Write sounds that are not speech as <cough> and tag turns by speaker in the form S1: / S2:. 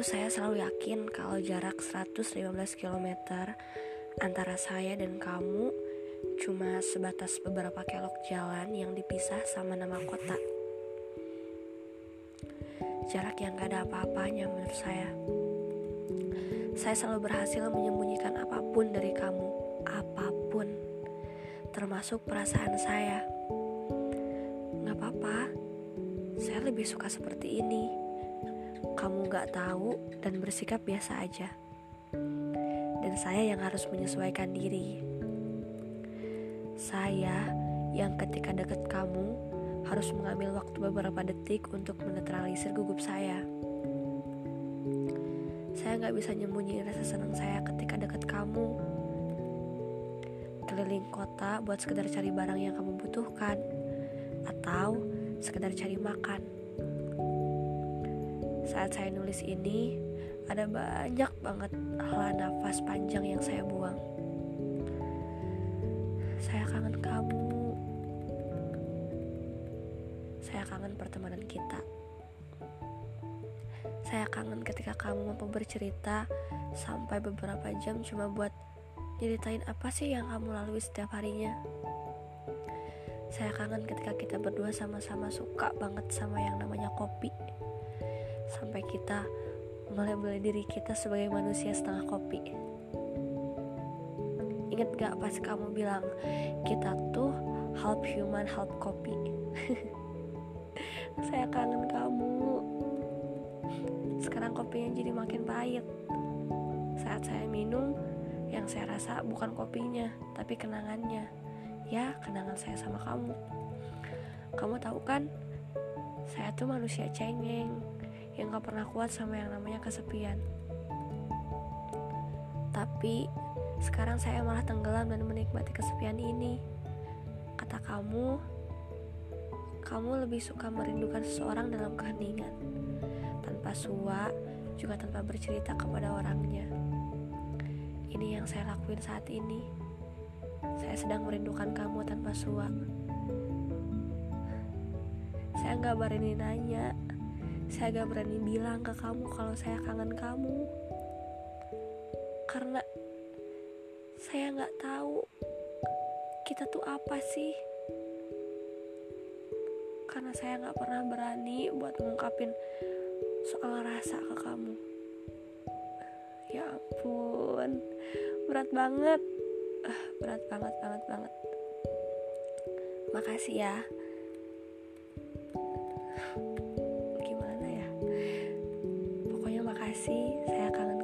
S1: saya selalu yakin kalau jarak 115 km antara saya dan kamu cuma sebatas beberapa kelok jalan yang dipisah sama nama kota. Jarak yang gak ada apa-apanya menurut saya. Saya selalu berhasil menyembunyikan apa pun dari kamu, apa pun, termasuk perasaan saya. Gak apa-apa, saya lebih suka seperti ini kamu gak tahu dan bersikap biasa aja. Dan saya yang harus menyesuaikan diri. Saya yang ketika deket kamu harus mengambil waktu beberapa detik untuk menetralisir gugup saya. Saya gak bisa nyembunyiin rasa senang saya ketika deket kamu. Keliling kota buat sekedar cari barang yang kamu butuhkan, atau sekedar cari makan saat saya nulis ini, ada banyak banget hela nafas panjang yang saya buang. Saya kangen kamu. Saya kangen pertemanan kita. Saya kangen ketika kamu mampu bercerita sampai beberapa jam cuma buat nyeritain apa sih yang kamu lalui setiap harinya. Saya kangen ketika kita berdua sama-sama suka banget sama yang namanya kopi sampai kita melabeli diri kita sebagai manusia setengah kopi. Ingat gak pas kamu bilang kita tuh half human half kopi? <laughs> saya kangen kamu. Sekarang kopinya jadi makin pahit. Saat saya minum, yang saya rasa bukan kopinya, tapi kenangannya. Ya, kenangan saya sama kamu. Kamu tahu kan, saya tuh manusia cengeng yang gak pernah kuat sama yang namanya kesepian. Tapi sekarang saya malah tenggelam dan menikmati kesepian ini. Kata kamu, kamu lebih suka merindukan seseorang dalam keheningan, tanpa suah, juga tanpa bercerita kepada orangnya. Ini yang saya lakuin saat ini. Saya sedang merindukan kamu tanpa suah. Saya nggak berani nanya saya gak berani bilang ke kamu kalau saya kangen kamu. Karena saya gak tahu kita tuh apa sih. Karena saya gak pernah berani buat mengungkapin soal rasa ke kamu. Ya ampun berat banget. Uh, berat banget banget banget. Makasih ya kasih. Saya kangen